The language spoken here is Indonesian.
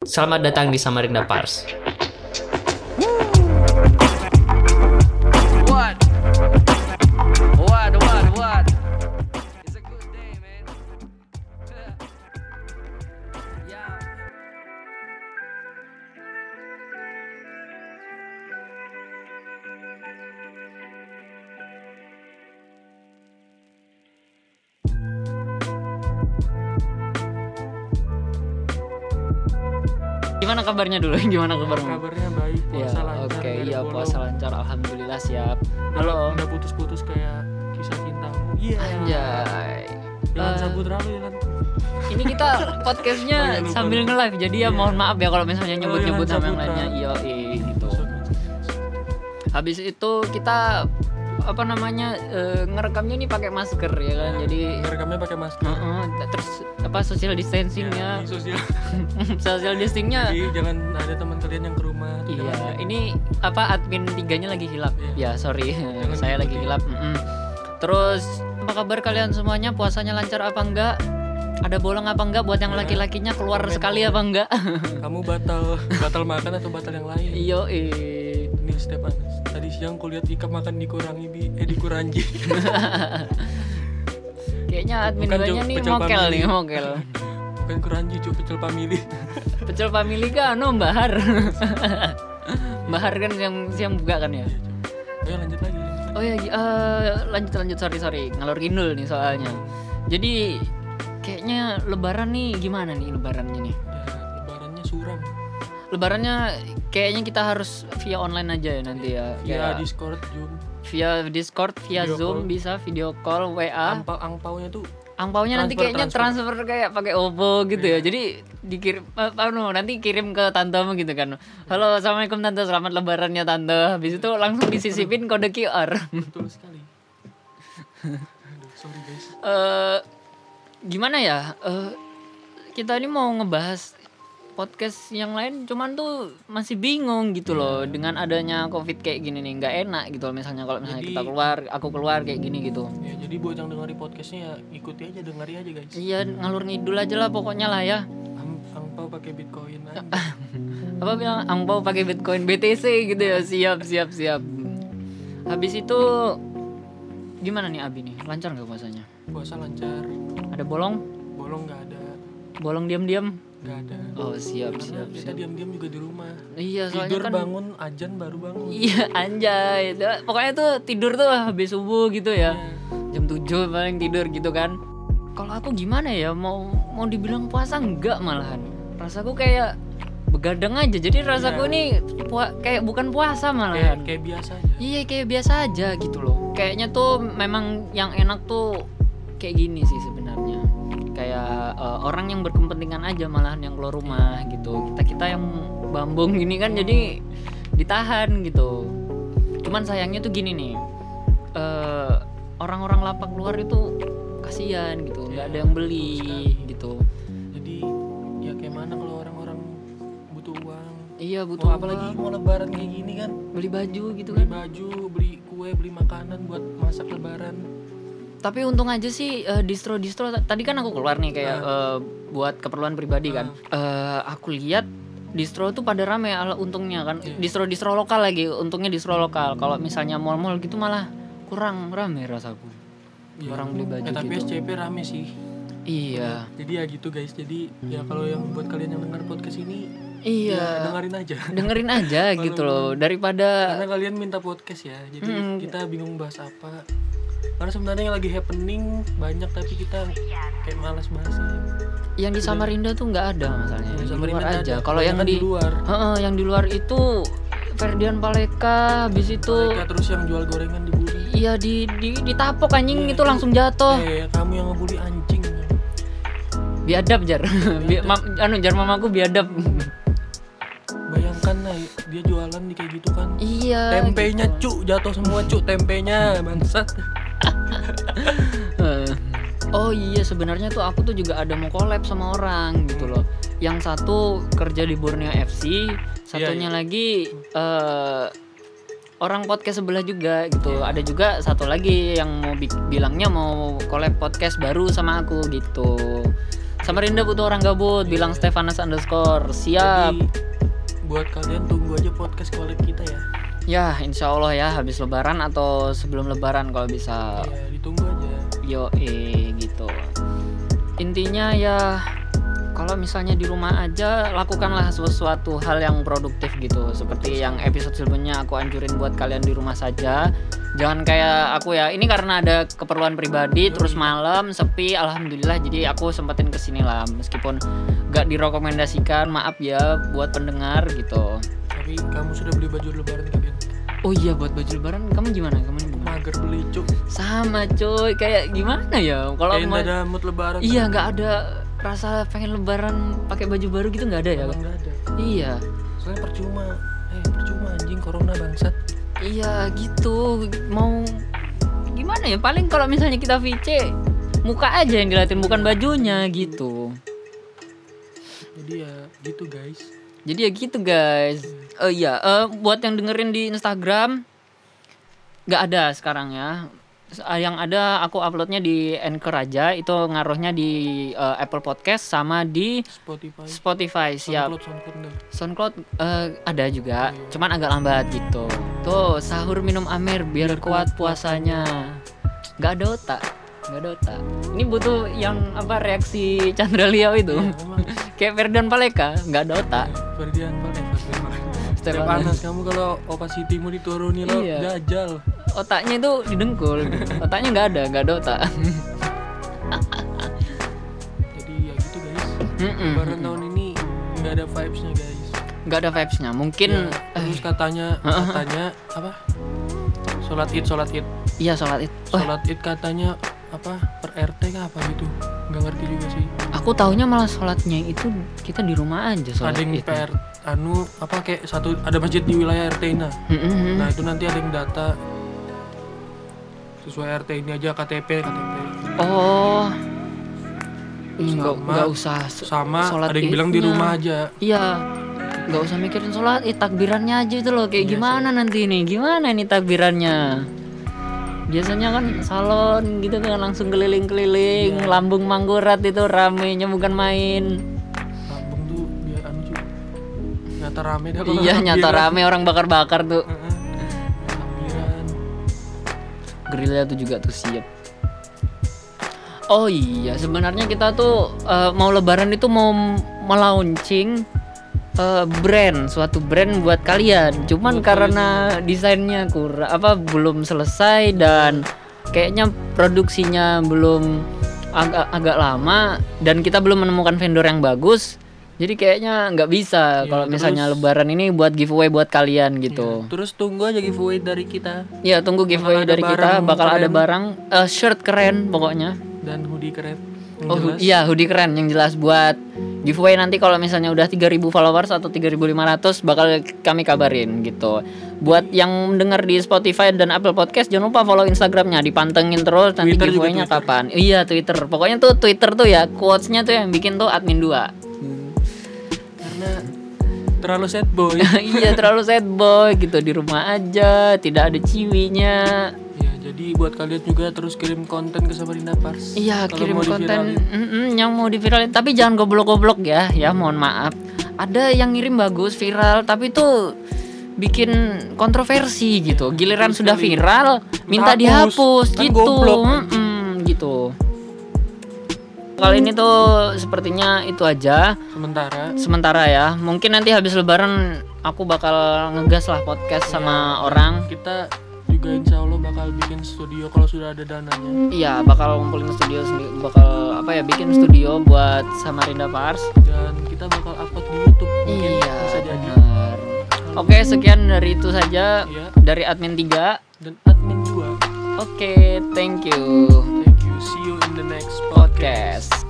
Selamat datang di Samarinda Pars. Gimana kabarnya dulu? Gimana kabarmu? kabarnya baik Ya, puasa lancar oke, ada iya puasa lancar, alhamdulillah siap. Halo. nggak putus-putus kayak kisah cintamu iya Anjay. jangan Eh, sabut terlalu ya kan Ini kita podcastnya Oh, iya, sambil nge-live, jadi ya Iya. mohon maaf ya kalau misalnya Oh, nyebut-nyebut jangan sama yang lainnya. Iya, iya, gitu. Habis itu kita apa namanya eh, ngerekamnya nih pakai masker ya kan, jadi ngerekamnya pakai masker Heeh, terus apa social distancingnya, Ya, sosial social distancingnya jadi jangan ada teman kalian yang ke rumah Iya, ini apa admin tiganya lagi hilap. Iya. Ya, sorry, Jangan saya lagi hilap. Mm-mm. Terus apa kabar kalian semuanya? Puasanya lancar apa enggak? Ada bolong apa enggak buat yang Ya, laki-lakinya keluar komen, sekali apa enggak? kamu batal batal makan atau batal yang lain Iyo, eh. Ini Stepan tadi siang kulihat Ika makan dikurangi bi. Eh dikurangi. Kayaknya admin Bukan, duanya Cuk, nih pecel mokel nih, mokel. bukan kurangi cuk pecel family Pecel family kan, no, Bahar. Bahar kan yang siang buka kan ya? Iya, ayo lanjut lagi Oh ya, eh, lanjut lanjut. Sorry sorry. Ngalor kidul nih soalnya. Jadi kayaknya Lebaran nih gimana nih Lebarannya nih? ya lebarannya suram Lebarannya kayaknya kita harus via online aja ya nanti ya. via Kayak discord zoom via Discord, via Video Zoom call. bisa video call, WA. angpau angpaunya tuh Angpaunya nanti Transfer, kayaknya transfer, kayak pakai OVO gitu Iya. ya. Jadi dikirim apa anu, nanti kirim ke tantemu gitu kan. Halo, Assalamualaikum tante, selamat lebarannya tante. Habis itu langsung disisipin kode QR. betul sekali Aduh, sorry guys eh gimana ya? Eh kita ini mau ngebahas podcast yang lain cuman tuh masih bingung gitu loh dengan adanya covid kayak gini nih nggak enak gitu loh. Misalnya kalau misalnya Jadi- kita keluar aku keluar kayak gini gitu. Ya jadi buat yang dengerin podcastnya ya ikuti aja dengeri aja guys. Iya ngalur ngidul aja lah pokoknya lah ya. Ang- angpau pakai bitcoin aja. Apa bilang angpau pakai bitcoin BTC gitu ya? Siap siap siap. Habis itu gimana nih Abi nih? Lancar nggak puasanya? Puasa lancar. Ada bolong? Bolong nggak ada bolong diam-diam. Nggak ada. Oh siap karena siap kita siap. diam-diam juga di rumah. Iya soalnya tidur kan bangun ajan baru bangun. Iya anjay. Pokoknya tuh tidur tuh habis subuh gitu ya. Jam 7 paling tidur gitu kan. Kalau aku gimana ya? Mau mau dibilang puasa enggak malahan? Rasaku kayak begadang aja. Jadi rasaku Iya. ini pua- kayak bukan puasa kayak malahan kayak biasa aja. Iya kayak biasa aja gitu loh. Kayaknya tuh memang yang enak tuh kayak gini sih sebenarnya Eh, orang yang berkepentingan aja malahan yang keluar rumah gitu. Kita kita yang bambung gini kan jadi ditahan gitu. Cuman sayangnya tuh gini nih eh, Orang-orang lapak luar itu kasihan gitu nggak ada yang beli gitu. Jadi ya kayak mana kalau orang-orang butuh uang? Iya butuh mau apalagi uang, mau lebaran kayak gini kan? Beli baju gitu beli kan. baju beli kue beli makanan buat masak lebaran Tapi untung aja sih eh, distro-distro tadi kan aku keluar nih kayak eh, buat keperluan pribadi kan. Eh, aku lihat distro tuh pada rame ala untungnya kan. Iya. Distro-distro lokal lagi, untungnya distro lokal. Kalau misalnya mall-mall gitu malah kurang rame rasaku. Iya. Orang beli baju eh, tapi gitu. SCP rame sih Iya. jadi ya gitu guys jadi ya kalau yang buat kalian yang dengar podcast ini ya Iya. dengerin aja Dengerin aja gitu loh daripada karena kalian minta podcast ya jadi Mm. kita bingung bahas apa karena sebenarnya yang lagi happening banyak tapi kita kayak malas bahasnya yang di Samarinda tuh nggak ada masalahnya. Di Di Samarinda luar aja. Kalau yang di di luar. Heeh, yang di luar itu Ferdian Paleka, habis itu mereka terus yang jual gorengan dibully Iya di, di ditapok anjing itu langsung jatuh. eh kamu yang ngebully anjing Biadab jar. Bi ma- anu jar mamaku biadab. bayangkan lah dia jualan di kayak gitu kan iya. tempenya cuk jatuh semua cuk tempenya bangsat. Oh iya sebenarnya tuh aku tuh juga ada mau collab sama orang gitu loh. Yang satu kerja di Borneo FC, satunya iya. lagi eh orang podcast sebelah juga gitu. Ada juga satu lagi yang mau bi- bilangnya mau collab podcast baru sama aku gitu. Samarinda butuh orang gabut bilang Stefanus underscore siap Jadi buat kalian tunggu aja podcast collab kita ya. Ya insya Allah ya habis lebaran atau sebelum lebaran kalau bisa. Ya ditunggu aja. yo eh gitu. Intinya ya kalau misalnya di rumah aja lakukanlah sesuatu hal yang produktif gitu. Seperti yang episode sebelumnya aku anjurin buat kalian di rumah saja. Jangan kayak aku ya ini karena ada keperluan pribadi terus malam sepi alhamdulillah. Jadi aku sempetin ke sini lah meskipun gak direkomendasikan maaf ya buat pendengar gitu Tapi kamu sudah beli baju lebaran kalian? oh iya buat baju lebaran kamu gimana kamu gimana Mager beli cuk. sama coy kayak gimana ya kalau Kayak mau- ada mood lebaran. Iya nggak ada rasa pengen lebaran pakai baju baru gitu nggak ada ya kan? nggak ada. Iya Soalnya percuma. Eh percuma anjing corona bangsat. iya gitu mau gimana ya paling kalau misalnya kita VC muka aja yang diliatin bukan bajunya gitu Jadi ya gitu guys. Jadi ya gitu guys oh iya eh, buat yang dengerin di Instagram nggak ada sekarang ya ah, yang ada aku uploadnya di Anchor aja itu ngaruhnya di eh, Apple Podcast sama di Spotify. Spotify siap SoundCloud, SoundCloud. SoundCloud eh, ada juga, Oh, iya. cuman agak lambat gitu. Tuh sahur minum amer biar, kuat puasanya. Gak ada otak, gak ada otak. Ini butuh yang apa reaksi Chandra Liao itu, Iya, emang. kayak Ferdan Paleka, nggak ada otak. Ferdian eh. Stefanus. Kamu kalau opacity-mu dituruni lo Iya. jajal. Otaknya itu didengkul, otaknya nggak ada, nggak ada otak. Jadi ya gitu guys. Mm-mm. Lebaran tahun ini nggak ada vibes-nya guys. Nggak ada vibesnya. Mungkin Ya, terus katanya katanya apa? Sholat id, sholat id, iya sholat. Wah, sholat id katanya apa per RT kah apa gitu? Nggak ngerti juga sih. aku taunya malah sholatnya itu kita di rumah aja sholat ada yang itu. per anu apa kayak satu ada masjid di wilayah RT nah. Mm-mm. Nah itu nanti ada yang data sesuai RT ini aja KTP KTP Oh. Nggak nggak usah sama sholat ada yang bilang di rumah aja Iya. Nggak usah mikirin sholat, id takbirannya aja itu loh kayak Iya, gimana nanti nih? Gimana nih takbirannya? Biasanya kan salon gitu kan langsung keliling-keliling, Iya. lambung manggurat itu ramenya bukan main. Lambung tuh biar anu cuy nyata rame dah kalau iya nyata rame orang bakar-bakar tuh. Gerilya tuh juga tuh siap. Oh iya, sebenarnya kita tuh eh, mau lebaran itu mau melaunching eh, brand, suatu brand buat kalian. Cuman Buat karena desainnya kurang apa belum selesai dan kayaknya produksinya belum agak agak lama dan kita belum menemukan vendor yang bagus. Jadi kayaknya nggak bisa Iya, kalau misalnya lebaran ini buat giveaway buat kalian gitu. terus tunggu aja giveaway dari kita Ya tunggu giveaway ada dari kita bakal ada keren. barang eh, shirt keren pokoknya. dan hoodie keren Oh iya hoodie keren yang jelas buat giveaway nanti kalau misalnya udah 3000 followers atau 3500 bakal kami kabarin gitu. Buat yang mendengar di Spotify dan Apple Podcast jangan lupa follow Instagramnya dipantengin terus nanti Twitter giveaway-nya kapan. Iya Twitter. Pokoknya tuh Twitter tuh ya quotes-nya tuh yang bikin tuh admin 2. karena terlalu sad boy iya terlalu sad boy gitu di rumah aja tidak ada ciwinya. Ya jadi buat kalian juga terus kirim konten ke Samarinda Pars. Iya Kalau kirim konten. diviralin. mm-mm, yang mau diviralin. Tapi jangan goblok-goblok ya ya mohon maaf. Ada yang ngirim bagus viral tapi tuh bikin kontroversi gitu. Giliran sudah viral minta Hapus. dihapus Kan gitu. goblok, Mm-mm, gitu. Kali ini tuh sepertinya itu aja. Sementara. Sementara ya. Mungkin nanti habis lebaran aku bakal ngegas lah podcast sama orang. Kita juga insya Allah bakal bikin studio kalau sudah ada dananya. Iya bakal ngumpulin studio sendiri bakal apa ya bikin studio buat Samarinda Pars. Dan kita bakal upload di YouTube iya bisa. Oke okay, sekian dari itu saja iya. dari admin 3 dan admin 2 Oke okay, thank you. Thank you. See you in the next podcast, podcast.